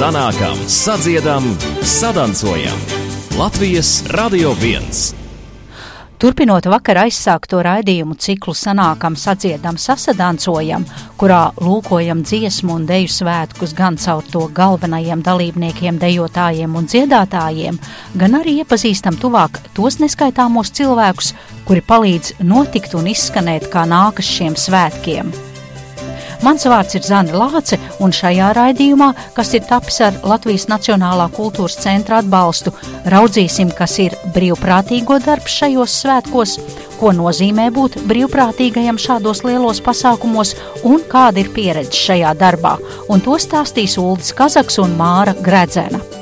sanākam, sadziedam, sadancojam. Latvijas Radio 1. Turpinot vakar aizsākto raidījumu ciklu sanākam, sadziedam, sasadancojam, kurā lūkojam dziesmu un deju svētkus gan caur to galvenajiem dalībniekiem, dejotājiem un dziedātājiem, gan arī iepazīstam tuvāk tos neskaitāmos cilvēkus, kuri palīdz notikt un izskanēt kā nākas šiem svētkiem. Mans vārds ir Zana Lāce, un šajā raidījumā, kas ir tapis ar Latvijas Nacionālā kultūras centra atbalstu, raudzīsim, kas ir brīvprātīgo darbs šajos svētkos, ko nozīmē būt brīvprātīgajam šādos lielos pasākumos un kāda ir pieredze šajā darbā. Un to stāstīs Uldis Kazaks un Māra Gredzena.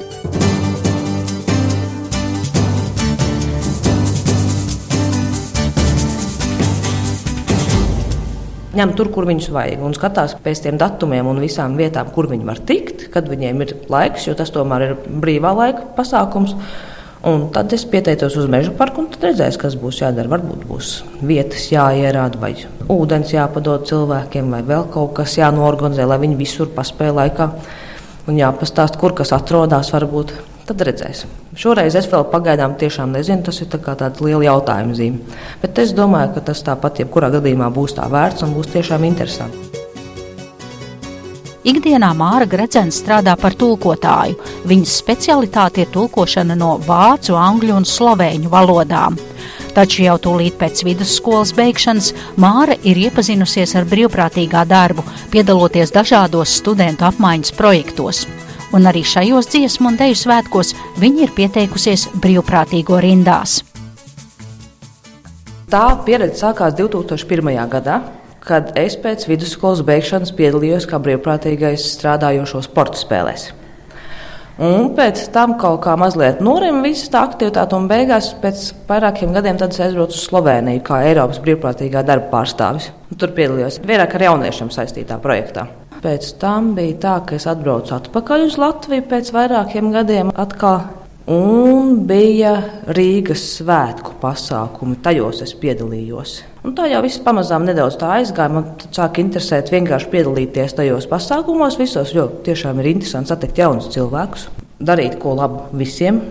Ņem tur, kur viņus vajag, un skatās pēc tiem datumiem un visām vietām, kur viņi var tikt, kad viņiem ir laiks, jo tas tomēr ir brīvā laika pasākums. Un tad es pieteicos uz meža parku, un tad redzēs, kas būs jādara. Varbūt būs vietas jāierāda, vai ūdens jāpadod cilvēkiem, vai vēl kaut kas jānorganizē, lai viņi visur paspēja laikā. Un jāpastāst, kur kas atrodas, varbūt Tad redzēsim. Šoreiz es vēl pagaidām tiešām nezinu, tas ir tā tāds liels jautājums. Bet es domāju, ka tas tāpat jebkurā gadījumā būs tā vērts un būs tiešām interesanti. Ikdienā Māra Gredzena strādā par tulkotāju. Viņas specialitāte ir tulkošana no vācu, angļu un slovēņu valodām. Taču jau tūlīt pēc vidusskolas beigšanas Māra ir iepazinusies ar brīvprātīgā darbu, piedaloties dažādos studentu apmaiņas projektos un arī šajos dziesmu un deju svētkos viņa ir pieteikusies brīvprātīgo rindās. Tā pieredze sākās 2001. gadā, kad es pēc vidusskolas beigšanas piedalījos kā brīvprātīgais strādājošo sporta spēlēs. Un pēc tam kaut kā mazliet norima visa tā aktivitāte, un beigās pēc vairākiem gadiem es aizbraucu uz Sloveniju kā Eiropas brīvprātīgā darba pārstāvis. Tur piedalījos vairāk ar jauniešiem saistītā projektā. Pēc tam bija tā, ka es atbraucu atpakaļ uz Latviju pēc vairākiem gadiem atkal. Un bija Rīgas svētku pasākumi, tajos es piedalījos. Un tā jau viss pamazām nedaudz tā aizgāja. Man sāka interesēt vienkārši piedalīties tajos pasākumos, visos, jo tiešām ir interesanti satikt jaunus cilvēkus, darīt ko labu visiem.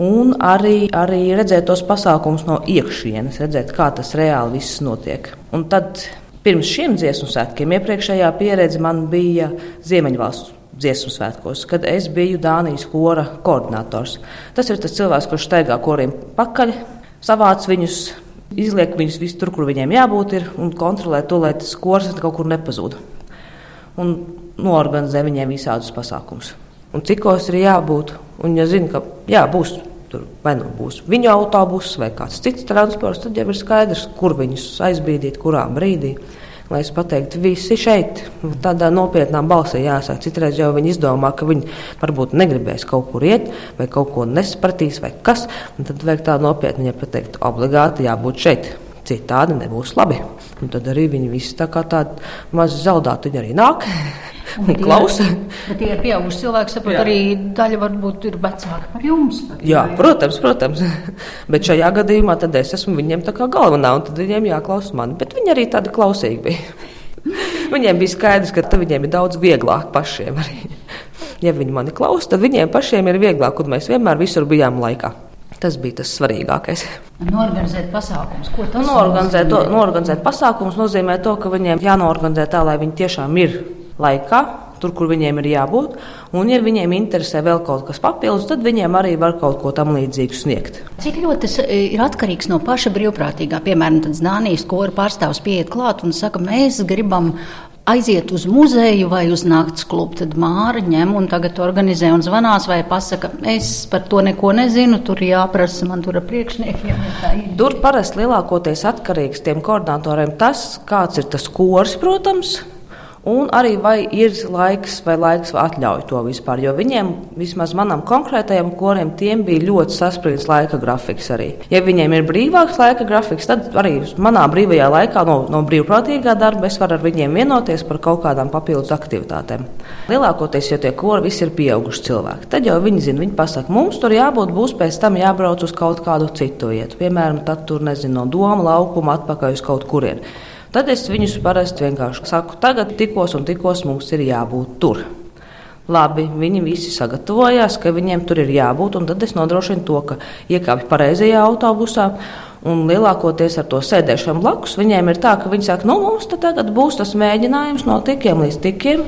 Un arī, arī redzēt tos pasākumus no iekšienes, redzēt, kā tas reāli viss notiek. Un tad Pirms šiem dziesmu svētkiem iepriekšējā pieredze man bija Ziemeņvalstu dziesmu svētkos, kad es biju Dānijas kora koordinators. Tas ir tas cilvēks, kurš staigā koriem pakaļ, savāc viņus, izliek viņus visur tur, kur viņiem jābūt, ir, un kontrolē to, lai tas kors kaut kur nepazūd. Un norganizē viņiem visādus pasākumus. Un cikos ir jābūt, un ja zina, ka jā, būs tur vai nu būs viņu autobuss vai kāds cits transports, tad jau ir skaidrs, kur viņus aizbīdīt, kurā brīdī. Lai es pateiktu, visi šeit, tādā nopietnā balsī jāsaka. Citreiz jau viņi izdomā, ka viņi varbūt negribēs kaut kur iet, vai kaut ko nesapratīs, vai kas. Tad vajag tā nopietni ja pateikt, obligāti jābūt šeit. Citādi nebūs labi. Un tad arī viņi visi tā kā tādi mazi zaudāti, arī nāk un klausa. Bet tie ir pieauguši cilvēki, saprot, arī daļa varbūt ir vecāki par jums. Jā, protams, protams. Bet šajā gadījumā tad es esmu viņiem tā kā galvenā, un tad viņiem jāklausa mani. Bet viņi arī tādi klausīgi bija. viņiem bija skaidrs, ka viņiem ir daudz vieglāk pašiem arī. Ja viņi mani klausa, tad viņiem pašiem ir vieglāk, un mēs vienmēr visur bijām laikā. Tas bija tas svarīgākais. Norganizēt pasākumus. Ko tas norganizēt, to, norganizēt pasākumus nozīmē to, ka viņiem jānorganizē tā, lai viņi tiešām ir laikā, tur, kur viņiem ir jābūt. Un, ja viņiem interesē vēl kaut kas papildus, tad viņiem arī var kaut ko tam līdzīgu sniegt. Cik ļoti tas e, ir atkarīgs no paša brīvprātīgā? Piemēram, Dānijas kora pārstāvs pieiet klāt un saka, mēs gribam aiziet uz muzeju vai uz nakts klubu, tad māra ņem un tagad organizē un zvanās vai pasaka, es par to neko nezinu, tur jāprasa man tur priekšniekiem. Tur parasti lielākoties atkarīgs tiem koordinatoriem tas, kāds ir tas kurs, protams, Un arī vai ir laiks vai laiks atļauj to vispār. Jo viņiem, vismaz manam konkrētajam korim, tiem bija ļoti saspringts laika grafiks arī. Ja viņiem ir brīvāks laika grafiks, tad arī manā brīvajā laikā no, no brīvprātīgā darba es varu ar viņiem vienoties par kaut kādām papildus aktivitātēm. Lielākoties, jo tie kori visi ir pieauguši cilvēki, tad jau viņi zina, viņi pasaka, mums tur jābūt, būs pēc tam jābrauc uz kaut kādu citu vietu. Piemēram, tad tur nezinu, no doma laukuma atpakaļ uz kaut kurienu. Tad es viņus parasti vienkārši saku, tagad tikos un tikos mums ir jābūt tur. Labi, viņi visi sagatavojās, ka viņiem tur ir jābūt, un tad es nodrošinu to, ka iekāpju pareizajā autobusā. Un lielākoties ar to sēdēšanu blakus viņiem ir tā, ka viņi saka, nu, mums tagad būs tas mēģinājums no tikiem līdz tikiem.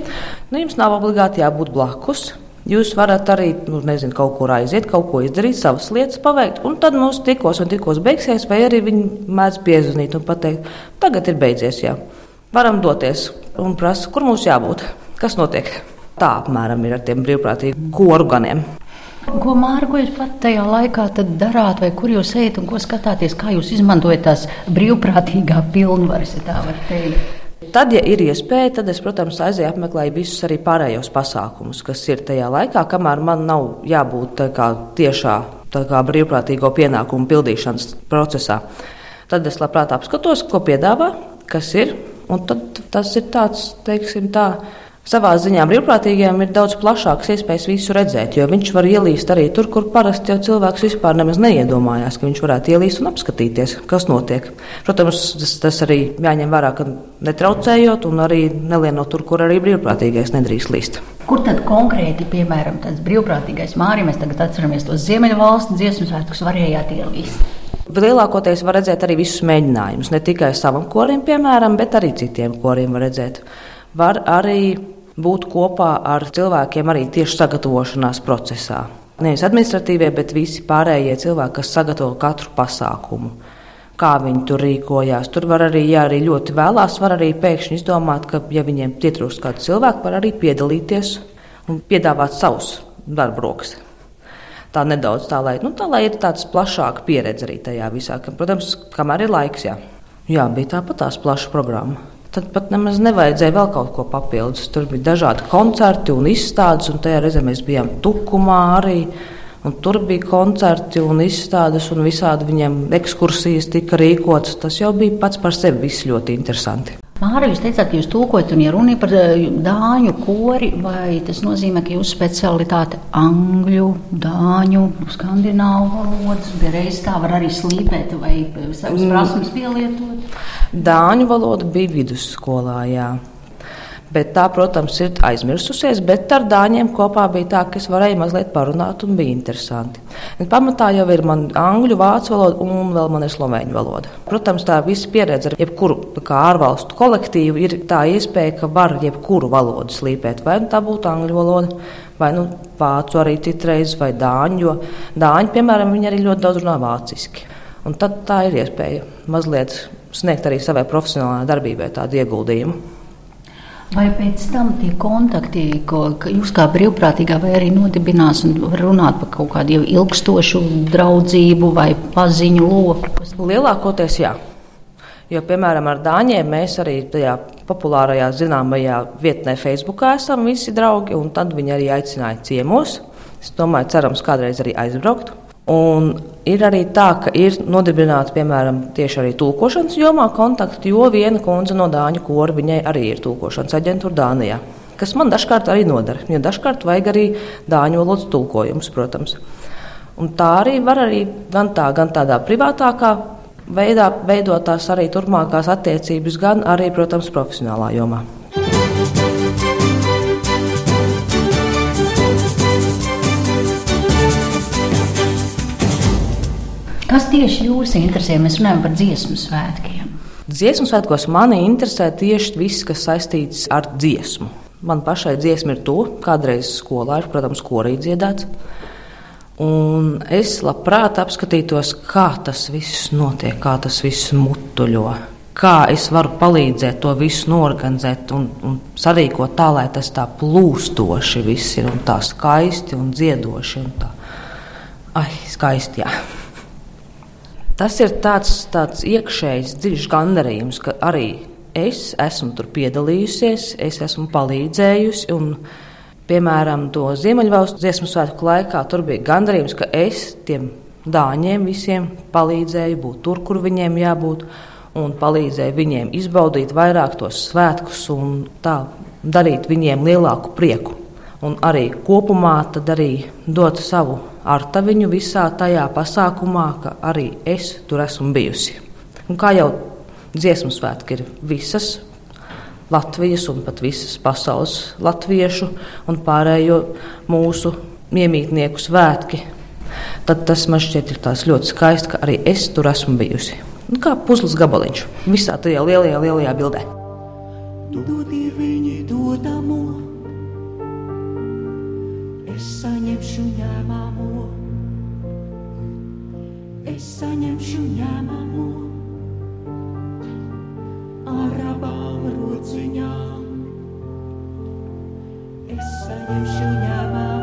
Nu, jums nav obligāti jābūt blakus. Jūs varat arī nu, nezinu, kaut kur aiziet, kaut ko izdarīt, savas lietas paveikt, un tad mums tikos un tikos beigsies, vai arī viņi mēdz piezvanīt un pateikt, tagad ir beidzies, jā. Varam doties un prasa, kur mums jābūt, kas notiek. Tā apmēram ir ar tiem brīvprātīgiem koru ganiem. Ko Mārko jūs pat tajā laikā darāt, vai kur jūs ejat un ko skatāties, kā jūs izmantojat tās brīvprātīgā pilnvaras, ja tā var teikt? Tad, ja ir iespēja, tad es, protams, aizēju apmeklēju visus arī pārējos pasākumus, kas ir tajā laikā, kamēr man nav jābūt kā, tiešā kā, brīvprātīgo pienākumu pildīšanas procesā. Tad es labprāt apskatos, ko piedāvā, kas ir, un tad tas ir tāds, teiksim, tāds Savā ziņā brīvprātīgajiem ir daudz plašākas iespējas visu redzēt, jo viņš var ielīst arī tur, kur parasti jau cilvēks vispār nemaz neiedomājās, ka viņš varētu ielīst un apskatīties, kas notiek. Protams, tas, tas arī jāņem vērā, ka netraucējot un arī nelienot tur, kur arī brīvprātīgais nedrīkst līst. Kur tad konkrēti, piemēram, tāds brīvprātīgais mārījums, mēs tagad atceramies tos Ziemeļvalstu dziesmu svētkus, varējāt ielīst? Lielākoties var redzēt arī visus mēģinājumus. Ne tikai savam korim, piemēram, bet arī citiem koriem var redzēt. Var arī būt kopā ar cilvēkiem arī tieši sagatavošanās procesā. Nevis administratīvie, bet visi pārējie cilvēki, kas sagatavo katru pasākumu. Kā viņi tur rīkojās. Tur var arī, ja arī ļoti vēlās, var arī pēkšņi izdomāt, ka, ja viņiem pietrūkst kādu cilvēku, var arī piedalīties un piedāvāt savus darbrokas. Tā nedaudz tā, lai, nu, tā, lai ir tāds plašāka pieredze arī tajā visā. Protams, kamēr ir laiks, jā. Jā, bija tāpat tās plaša programma tad pat nemaz nevajadzēja vēl kaut ko papildus. Tur bija dažādi koncerti un izstādes, un tajā reizē mēs bijām Tukumā arī. Un tur bija koncerti un izstādes, un visādi viņiem ekskursijas tika rīkotas. Tas jau bija pats par sevi ļoti interesanti. Māra, jūs teicāt, ka jūs tulkojat un ja runa par eh, dāņu kori, vai tas nozīmē, ka jūsu specialitāte angļu, dāņu, skandināvu valodas, bija reiz tā var arī slīpēt vai savas mm. prasmes pielietot? Dāņu valoda bija vidusskolā, jā. Bet tā, protams, ir aizmirsusies, bet ar dāņiem kopā bija tā, ka es varēju mazliet parunāt un bija interesanti. Bet pamatā jau ir man angļu, vācu valoda un vēl man ir slovēņu valoda. Protams, tā visa pieredze ar jebkuru ārvalstu kolektīvu ir tā iespēja, ka var jebkuru valodu slīpēt. Vai nu tā būtu angļu valoda, vai nu vācu arī citreiz, vai dāņu, jo dāņi, piemēram, viņi arī ļoti daudz runā vāciski. Un tad tā ir iespēja mazliet sniegt arī savai profesionālajai darbībai tādu ieguldījumu. Vai pēc tam tie kontakti, ko jūs kā brīvprātīgā vai arī nodibinās un runāt par kaut kādu ilgstošu draudzību vai paziņu loku? Lielākoties jā. Jo, piemēram, ar Dāņiem mēs arī tajā populārajā zināmajā vietnē Facebookā esam visi draugi, un tad viņi arī aicināja ciemos. Es domāju, cerams, kādreiz arī aizbraukt. Un ir arī tā, ka ir nodibināti, piemēram, tieši arī tulkošanas jomā kontakti, jo viena kundze no Dāņu kora viņai arī ir tulkošanas aģentūra Dānijā. Kas man dažkārt arī nodara, jo dažkārt vajag arī dāņu valodas tulkojumus, protams. Un tā arī var arī gan, tā, gan tādā privātākā veidā veidot tās arī turpmākās attiecības, gan arī, protams, profesionālā jomā. Kas tieši jūs interesē? Mēs runājam par dziesmu svētkiem. Dziesmu svētkos mani interesē tieši viss, kas saistīts ar dziesmu. Man pašai dziesma ir to, kādreiz skolā ir, protams, korī dziedāts. Un es labprāt apskatītos, kā tas viss notiek, kā tas viss mutuļo. Kā es varu palīdzēt to visu norganizēt un, un sarīkot tā, lai tas tā plūstoši viss ir un tā skaisti un dziedoši. Un tā. Ai, skaisti, jā. Tas ir tāds, tāds iekšējs, dziļš gandarījums, ka arī es esmu tur piedalījusies, es esmu palīdzējusi. Un, piemēram, to Ziemeļvalstu dziesmu svētku laikā tur bija gandarījums, ka es tiem dāņiem visiem palīdzēju būt tur, kur viņiem jābūt, un palīdzēju viņiem izbaudīt vairāk tos svētkus un tā darīt viņiem lielāku prieku. Un arī kopumā arī dot savu artaviņu visā tajā pasākumā, ka arī es tur esmu bijusi. Un kā jau dziesmu svētki ir visas Latvijas un pat visas pasaules latviešu un pārējo mūsu iemītnieku svētki, tad tas man šķiet ļoti skaisti, ka arī es tur esmu bijusi. Nu, kā puzles gabaliņš visā tajā lielajā, lielajā bildē. Dodi viņi dodamo, es saņemšu ņēmamo, es saņemšu ņēmamo ar abām rociņām. Es saņemšu ņēmām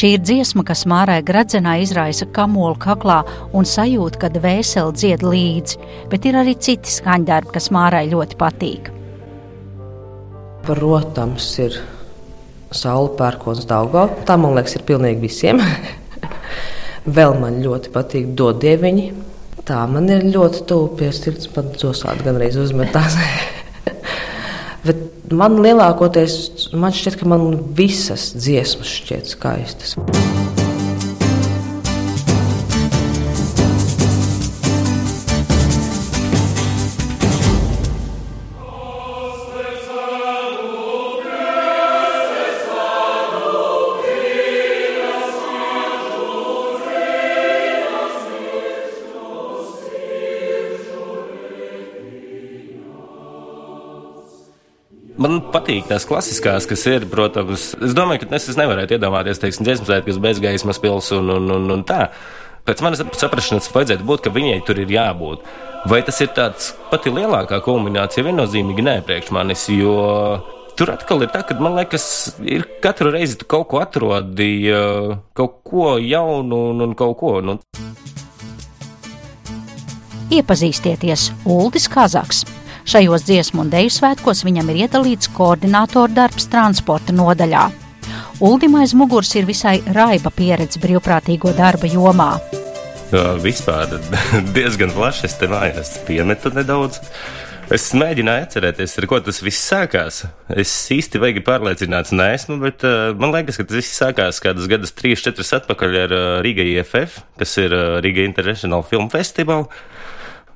Šī ir dziesma, kas Mārai Gradzenā izraisa kamolu kaklā un sajūta, ka dvēseli dzied līdzi, bet ir arī citi skaņdarbi, kas Mārai ļoti patīk. Protams, ir saule, pērkons, daugā. Tā man liekas, ir pilnīgi visiem. Vēl man ļoti patīk dodieviņi. Tā man ir ļoti tuvu pie sirds, pat dzosāt gan arī uzmetās. Man lielākoties, man šķiet, ka man visas dziesmas šķiet skaistas. Patīk tās klasiskās, kas ir, protams, es domāju, ka es, nevarētu iedomāties, teiksim, dziesmu svētkus bez gaismas pils un, un, un, un tā. Pēc manas saprašanas vajadzētu būt, ka viņai tur ir jābūt. Vai tas ir tāds pati lielākā kulminācija? Viennozīmīgi nē, priekš manis, jo tur atkal ir tā, ka man liekas, ir katru reizi tu kaut ko atrodi, kaut ko jaunu un, un kaut ko. Nu. Iepazīstieties, Uldis Kazaks. Šajos dziesmu un deju svētkos viņam ir iedalīts koordinātora darbs transporta nodaļā. Uldim aiz muguras ir visai raiba pieredze brīvprātīgo darba jomā. Vispār diezgan plaši es te mājās piemetu nedaudz. Es mēģināju atcerēties, ar ko tas viss sākās. Es īsti vajag pārliecināts neesmu, bet uh, man liekas, ka tas viss sākās kādus gadus, 3, 4 atpakaļ ar uh, Riga IFF, kas ir uh, Riga International Film Festival.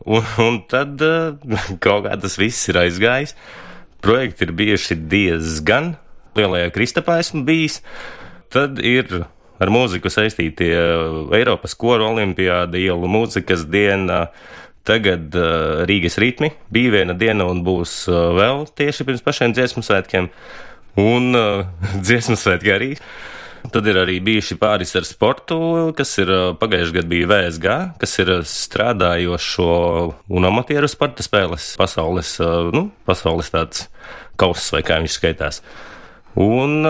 Un, un tad uh, kaut kā tas viss ir aizgājis. Projekti ir bijuši diezgan. Lielajā Kristapā esmu bijis. Tad ir ar mūziku saistītie Eiropas koru olimpiāda, ielu mūzikas diena. Tagad uh, Rīgas ritmi bija viena diena un būs uh, vēl tieši pirms pašiem dziesmu svētkiem. Un uh, dziesmu svētki arī. Tad ir arī bijuši pāris ar sportu, kas ir pagājušajā gadā bija VSG, kas ir strādājošo un amatieru sporta spēles pasaules, nu, pasaules tāds kauss vai kā viņš skaitās. Un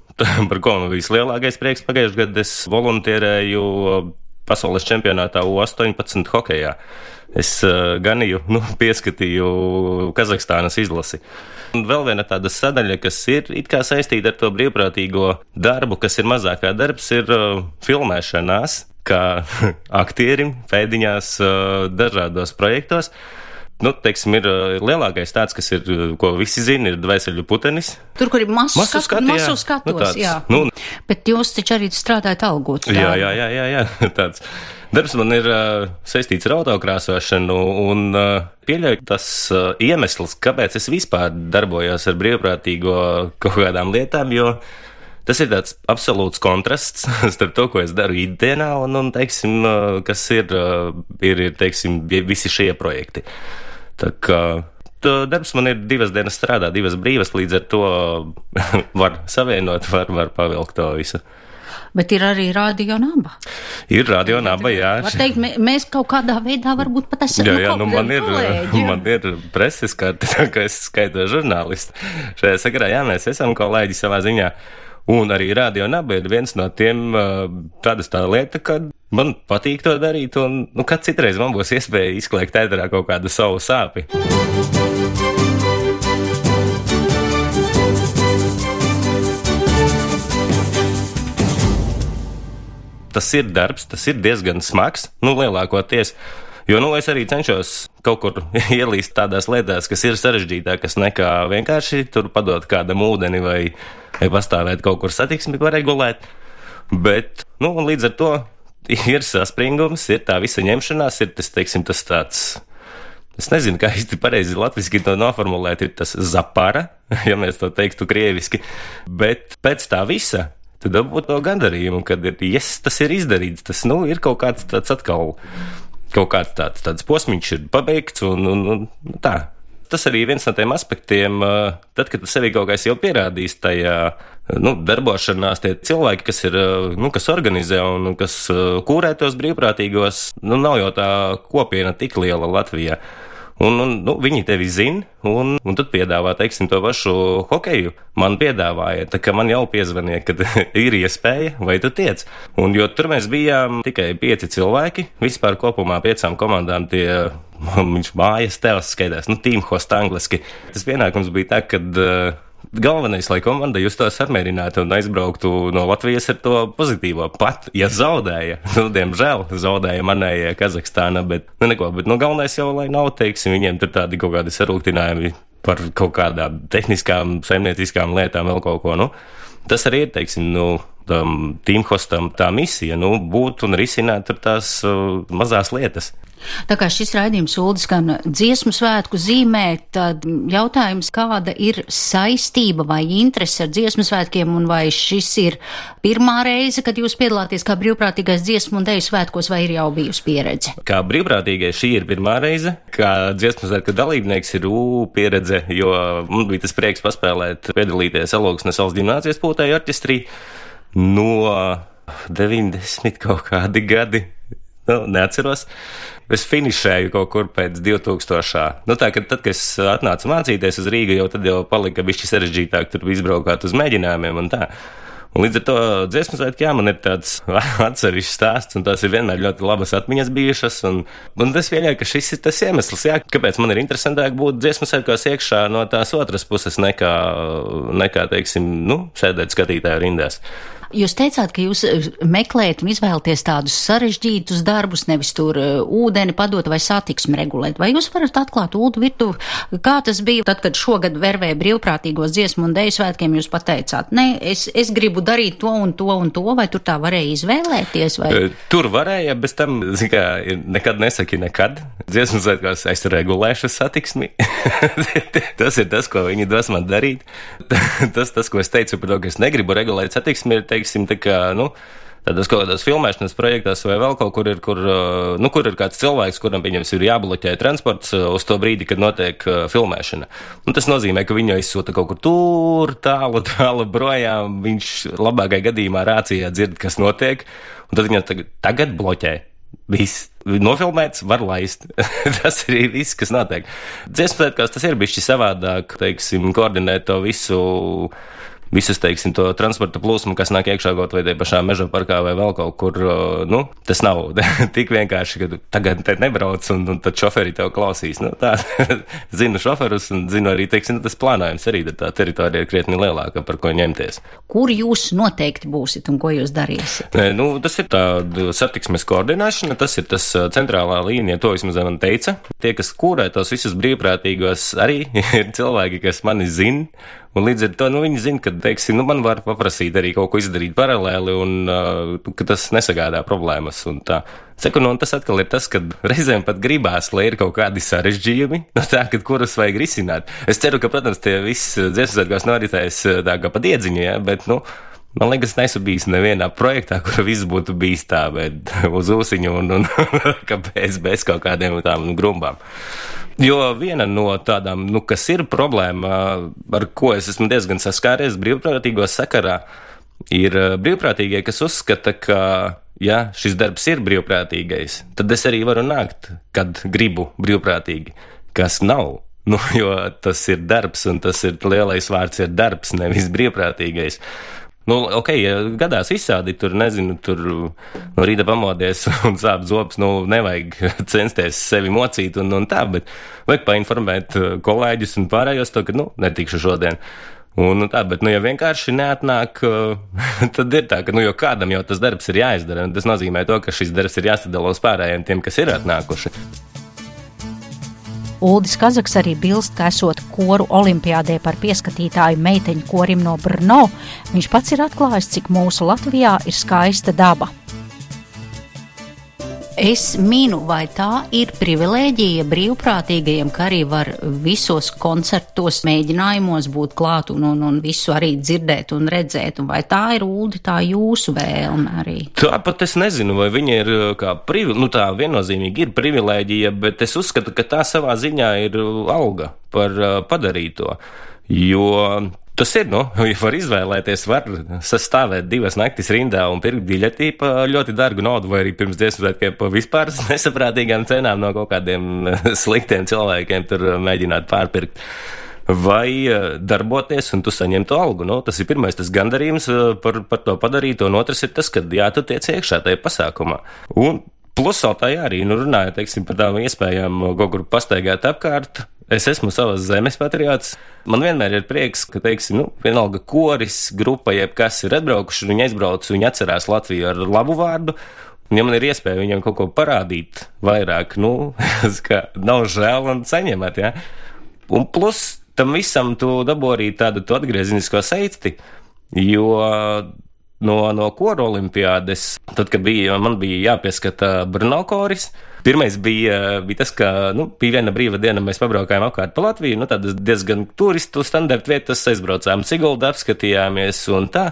par ko man vislielākais prieks pagājušajā gadā es voluntierēju pasaules čempionātā U18 hokejā. Es uh, ganīju, nu, pieskatīju Kazahstānas izlasi. Un vēl viena tāda sadaļa, kas ir saistīta ar to brīvprātīgo darbu, kas ir mazākā darbs, ir uh, filmēšanās, kā aktierim pēdiņās uh, dažādos projektos. Nu, teiksim, ir lielākais tāds, kas ir, ko visi zina, ir dvēseli putenis. Tur, kur ir masu, masu, skatu, skatu, masu skatos, nu, tāds, jā. Nu, Bet jūs taču arī strādājat algotu. Jā, jā, jā, jā, jā, tāds. Darbs man ir uh, saistīts ar autokrāsošanu, un uh, pieļauju tas uh, iemesls, kāpēc es vispār darbojos ar brīvprātīgo kaut kādām lietām, jo tas ir tāds absolūts kontrasts starp to, ko es daru ikdienā, un, un teiksim, kas ir, ir, ir teiksim, visi šie projekti. Tā kā darbs man ir divas dienas strādā, divas brīvas, līdz ar to var savienot, var, var pavilkt to visu. Bet ir arī radio naba. Ir radio naba, jā. Var teikt, mēs kaut kādā veidā varbūt pat esam. Jā, jā, nu man ir, kolēģi. man ir preses karte, tā kā es skaitu žurnālistu. Šajā sakarā, jā, mēs esam kolēģi savā ziņā. Un arī radio naba ir viens no tiem, tādas tā lieta, ka man patīk to darīt, un, nu, kad citreiz man būs iespēja izklēgt ēterā kaut kādu savu sāpi. tas ir darbs, tas ir diezgan smags, nu, lielākoties. Jo, nu, es arī cenšos kaut kur ielīst tādās lietās, kas ir sarežģītākas nekā vienkārši tur padot kādam ūdeni vai, vai pastāvēt kaut kur satiksmi, ko regulēt. Bet, nu, līdz ar to ir saspringums, ir tā visa ņemšanās, ir tas, teiksim, tas tāds. Es nezinu, kā īsti pareizi latviešu to noformulēt, ir tas zapara, ja mēs to teiktu krieviski. Bet pēc tā visa tu dabūtu to gandarījumu, kad ir, yes, tas ir izdarīts. Tas nu, ir kaut kāds tāds atkal, kaut kāds tāds, tāds posms ir pabeigts un, un, un tā. Tas arī viens no tiem aspektiem, tad, kad sevi kaut kā jau pierādīsi tajā nu, darbošanās, tie cilvēki, kas ir, nu, kas organizē un kas kūrē tos brīvprātīgos, nu, nav jau tā kopiena tik liela Latvijā. Un, un nu, viņi tevi zina, un, un tad piedāvā, teiksim, to pašu hokeju. Man piedāvāja, tā kā man jau piezvanīja, kad ir iespēja, vai tu tiec. Un jo tur mēs bijām tikai pieci cilvēki, vispār kopumā piecām komandām tie viņš mājas tevs skaitās, nu, team host angliski. Tas pienākums bija tā, ka uh, galvenais, lai komanda justos apmierināti un aizbrauktu no Latvijas ar to pozitīvo. Pat, ja zaudēja, nu, diemžēl zaudēja manējie Kazahstāna, bet, nu, neko, bet, nu, galvenais jau, lai nav, teiksim, viņiem tur tādi kaut kādi sarūktinājumi par kaut kādām tehniskām, saimnieciskām lietām, vēl kaut ko, nu. Tas arī ir, teiksim, nu, tam tīmhostam tā misija, nu, būt un risināt tās uh, mazās lietas. Tā kā šis raidījums Uldis gan dziesmu svētku zīmē, tad jautājums, kāda ir saistība vai interese ar dziesmu svētkiem un vai šis ir pirmā reize, kad jūs piedalāties kā brīvprātīgais dziesmu un deju svētkos vai ir jau bijusi pieredze? Kā brīvprātīgais šī ir pirmā reize, kā dziesmu svētku dalībnieks ir ū pieredze, jo man bija tas prieks paspēlēt, piedalīties Aloksnes valsts ģimnāzijas pūtēju orķestrī no 90 kaut kādi gadi. Nu, neatceros. Es finišēju kaut kur pēc 2000. Nu, tā, kad, tad, kad es atnācu mācīties uz Rīgā, jau tad jau palika bišķi sarežģītāk tur izbraukāt uz mēģinājumiem un tā. Un līdz ar to dziesmu svētku, jā, man ir tāds atsevišķs stāsts, un tās ir vienmēr ļoti labas atmiņas bijušas. Un, un es pieņēmu, ka šis ir tas iemesls, jā, kāpēc man ir interesantāk būt dziesmu svētkos iekšā no tās otras puses, nekā, nekā teiksim, nu, sēdēt skatītāju rindās. Jūs teicāt, ka jūs eh, meklējat un izvēlaties tādus sarežģītus darbus, nevis tur uh, ūdeni padot vai satiksmi regulēt. Vai jūs varat atklāt ūdu virtuvi, kā tas bija tad, kad šogad vervēja brīvprātīgos dziesmu un deju svētkiem jūs pateicāt, nē, es, es gribu darīt to un to un to, vai tur tā varēja izvēlēties? Vai? Tur varēja, bez tam, kā, nekad nesaki nekad. Dziesmu svētkos es regulēšu satiksmi. tas ir tas, ko viņi dos man darīt. tas, tas, ko es teicu par to, ka es negribu regulēt satiksmi, ir teikt, teiksim, tā kā, nu, tādos kaut kādos filmēšanas projektos vai vēl kaut kur ir, kur, nu, kur ir kāds cilvēks, kuram, pieņems, ir jābloķē transports uz to brīdi, kad notiek uh, filmēšana. Un tas nozīmē, ka viņu aizsūta kaut kur tur, tālu, tālu projām. Viņš labākajā gadījumā rācijā dzird, kas notiek, un tad viņu tagad, tagad bloķē. Viss nofilmēts, var laist. tas ir viss, kas notiek. Dziesmu svētkos tas ir bijis savādāk, teiksim, koordinēt to visu visas, teiksim, to transporta plūsmu, kas nāk iekšā kaut vai tie pašā meža parkā vai vēl kaut kur, nu, tas nav tik vienkārši, ka tagad te nebrauc un, un tad šoferi tev klausīs. Nu, tā, zinu šoferus un zinu arī, teiksim, tas plānojums arī, tā teritorija ir krietni lielāka, par ko ņemties. Kur jūs noteikti būsiet un ko jūs darīsiet? Nu, tas ir tā satiksmes koordinēšana, tas ir tas centrālā līnija, to vismaz man teica. Tie, kas kūrē tos visus brīvprātīgos, arī ir cilvēki, kas mani zina Un līdz ar to nu, viņi zina, ka teiksim, nu, man var paprasīt arī kaut ko izdarīt paralēli, un uh, ka tas nesagādā problēmas. Saku, nu, tas atkal ir tas, ka reizēm pat gribās, lai ir kaut kādi sarežģījumi, no tā, kad, kurus vajag risināt. Es ceru, ka, protams, tie visi dziesmas svētkos noritēs uh, tā kā pa diedziņu, ja, bet, nu, Man liekas, neesmu bijis nevienā projektā, kur viss būtu bijis tā, bet uz ūsiņu un, un kāpēc bez kaut kādiem tādām grumbām. Jo viena no tādām, nu, kas ir problēma, ar ko es esmu diezgan saskāries brīvprātīgo sakarā, ir eh, brīvprātīgie, kas uzskata, ka, ja šis darbs ir brīvprātīgais, tad es arī varu nākt, kad gribu brīvprātīgi, kas nav. Nu, jo tas ir darbs, un tas ir lielais vārds, ir darbs, nevis brīvprātīgais. Nu, ok, ja gadās izsādi, tur nezinu, tur no rīta pamodies un sāp zobs, nu, nevajag censties sevi mocīt un, un tā, bet vajag painformēt uh, kolēģus un pārējos to, ka, nu, netikšu šodien. Un, nu, tā, bet, nu, ja vienkārši neatnāk, tad ir tā, ka, nu, jo kādam jau tas darbs ir jāizdara. Tas nozīmē to, ka šis darbs ir jāsadala uz pārējiem tiem, kas ir atnākuši. Uldis Kazaks arī bilst, ka esot koru olimpiādē par pieskatītāju meiteņu korim no Brno, viņš pats ir atklājis, cik mūsu Latvijā ir skaista daba. Es minu, vai tā ir privilēģija brīvprātīgajiem, ka arī var visos koncertos, mēģinājumos būt klāt un, un, un visu arī dzirdēt un redzēt, un vai tā ir ūdi tā jūsu vēlme arī? Tāpat es nezinu, vai viņa ir uh, kā privilēģija, nu tā viennozīmīgi ir privilēģija, bet es uzskatu, ka tā savā ziņā ir alga par uh, padarīto. Jo Tas ir, nu, ja var izvēlēties, var sastāvēt divas naktis rindā un pirkt biļeti par ļoti dārgu naudu, vai arī pirms dziesmu svētkiem par vispār nesaprātīgām cenām no kaut kādiem sliktiem cilvēkiem tur mēģināt pārpirkt. Vai eh, darboties, un tu saņem to algu. Nu, tas ir pirmais, tas gandarījums eh, par, par to padarīt, un otrs ir tas, ka jā, tu tiec iekšā tajā pasākumā. Un plus vēl tā arī, nu, runājot, teiksim, par tām iespējām kaut kur pastaigāt apkārt, Es esmu savas zemes patriots. Man vienmēr ir prieks, ka, teiksim, nu, vienalga koris, grupa, jebkas ir atbraukuši, viņi aizbrauc, viņi atcerās Latviju ar labu vārdu. Un, ja man ir iespēja viņam kaut ko parādīt vairāk, nu, ka nav žēl un saņemat, ja. Un plus tam visam tu dabū arī tādu atgriezinisko saisti, jo no, no kora olimpiādes, tad, kad bija, man bija jāpieskata Brno koris, Pirmais bija, bija tas, ka nu, bija viena brīva diena, mēs pabraukājām apkārt pa Latviju, nu, tādas diezgan turistu standarta vietas, aizbraucām Siguldu, apskatījāmies un tā.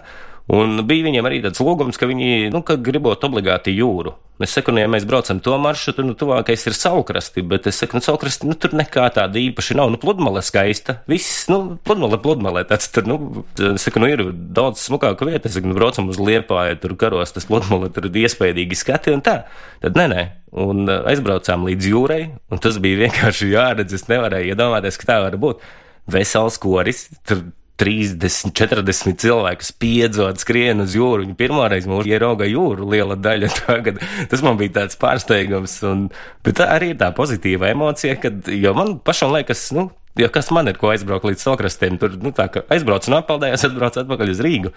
Un bija viņiem arī tāds lūgums, ka viņi, nu, ka gribot obligāti jūru. Es saku, nu, ja mēs braucam to maršrutu, nu, tuvākais ir saukrasti, bet es saku, nu, saukrasti, nu, tur nekā tāda īpaši nav, nu, pludmale skaista. Viss, nu, pludmale, pludmale, tāds tur, nu, es saku, nu, ir daudz smukāka vieta, es saku, nu, braucam uz Liepāju, tur karos tas pludmale, tur ir iespējīgi skati un tā. Tad nē, nē. Un uh, aizbraucām līdz jūrai, un tas bija vienkārši jāredz, es nevarēju iedomāties, ka tā var būt. Vesels koris, tur 30, 40 cilvēku spiedzot, skrien uz jūru. Viņi pirmoreiz mūžā ierauga jūru, liela daļa. Tagad, tas man bija tāds pārsteigums, un, bet tā arī ir tā pozitīva emocija, kad, jo man pašam liekas, nu, Jo kas man ir, ko aizbraukt līdz salkrastiem, tur nu, tā, aizbrauc un apaldējās, atbrauc atpakaļ uz Rīgu.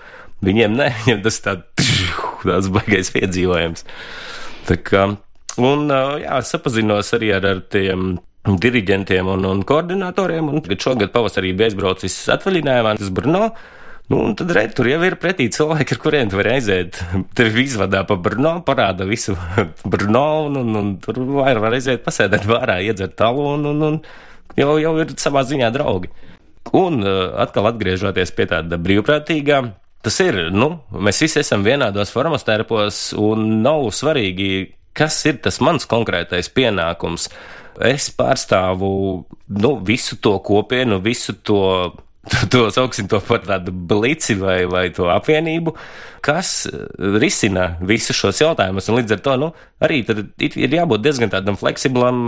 Viņiem ne, viņiem tas tā, tāds baigais piedzīvojums. Tā kā, un jā, sapazinos arī ar, ar tiem diriģentiem un, un koordinatoriem. Un, kad šogad pavasarī bija aizbraucis atvaļinājumā uz Brno. Nu, un tad redz, tur jau ir pretī cilvēki, ar kuriem tu vari aiziet. Tev izvadā pa Brno, parāda visu Brno, un, un, un tur var, var aiziet pasēdēt vārā, iedzert talu, un, un, un jau, jau ir savā ziņā draugi. Un uh, atkal atgriežoties pie tāda brīvprātīgā, tas ir, nu, mēs visi esam vienādos formas tērpos, un nav svarīgi, kas ir tas mans konkrētais pienākums. Es pārstāvu nu, visu to kopienu, visu to to sauksim to par tādu blici vai, vai to apvienību, kas risina visus šos jautājumus. Un līdz ar to nu, arī ir jābūt diezgan tādam fleksiblam,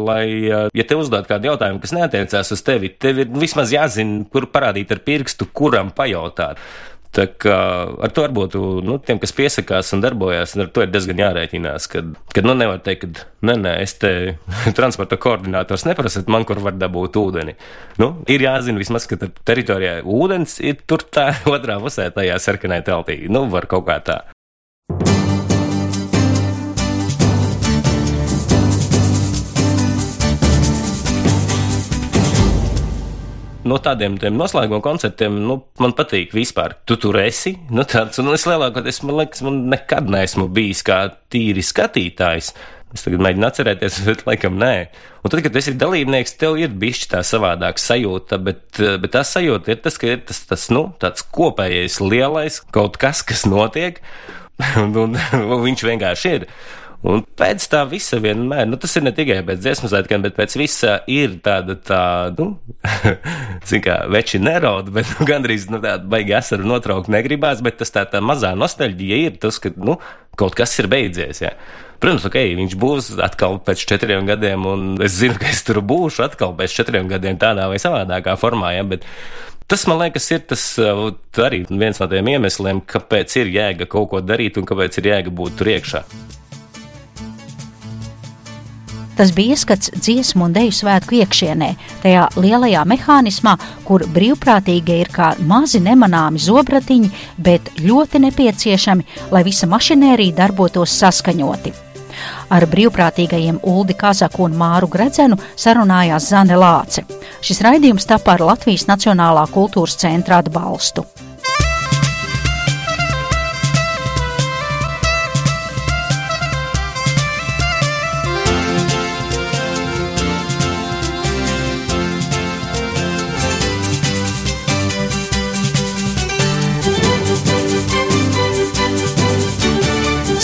lai, ja te uzdod kādu jautājumu, kas neatiecās uz tevi, tev ir vismaz jāzina, kur parādīt ar pirkstu, kuram pajautāt. Tā kā ar to varbūt nu, tiem, kas piesakās un darbojas, ar to ir diezgan jārēķinās. Kad, kad nu, nevar teikt, ka nē, nē, es te transporta koordinators neprasat man, kur var dabūt ūdeni. Nu, ir jāzina vismaz, ka teritorijā ūdens ir tur tā otrā pusē, tajā sarkanai teltī. Nu, var kaut kā tā. No tādiem noslēguma koncertiem, nu, man patīk vispār. Tu tur esi, nu, tāds, un es lielākoties, man liekas, man nekad neesmu bijis kā tīri skatītājs. Es tagad mēģinu atcerēties, bet laikam nē. Un tad, kad esi dalībnieks, tev ir bijis tā savādāka sajūta, bet, bet tā sajūta ir tas, ka ir tas, tas nu, tāds kopējais lielais kaut kas, kas notiek, un, un, un viņš vienkārši ir. Un pēc tā visa vienmēr, nu, tas ir ne tikai pēc dziesmu svētkiem, bet pēc visa ir tāda, tā, nu, zin kā, veči nerauda, bet nu, gandrīz, nu, tāda baigi asaru notraukt negribās, bet tas tā, tā mazā nostalģija ir tas, ka, nu, kaut kas ir beidzies, jā. Protams, ok, viņš būs atkal pēc četriem gadiem, un es zinu, ka es tur būšu atkal pēc četriem gadiem tādā vai savādākā formā, jā, bet Tas, man liekas, ir tas arī viens no tiem iemesliem, kāpēc ir jēga kaut ko darīt un kāpēc ir jēga būt tur iekšā. Tas bija ieskats dziesmu un deju svētku iekšienē, tajā lielajā mehānismā, kur brīvprātīgie ir kā mazi nemanāmi zobratiņi, bet ļoti nepieciešami, lai visa mašinērija darbotos saskaņoti. Ar brīvprātīgajiem Uldi Kazaku un Māru Gredzenu sarunājās Zane Lāce. Šis raidījums tapa ar Latvijas Nacionālā kultūras centra atbalstu.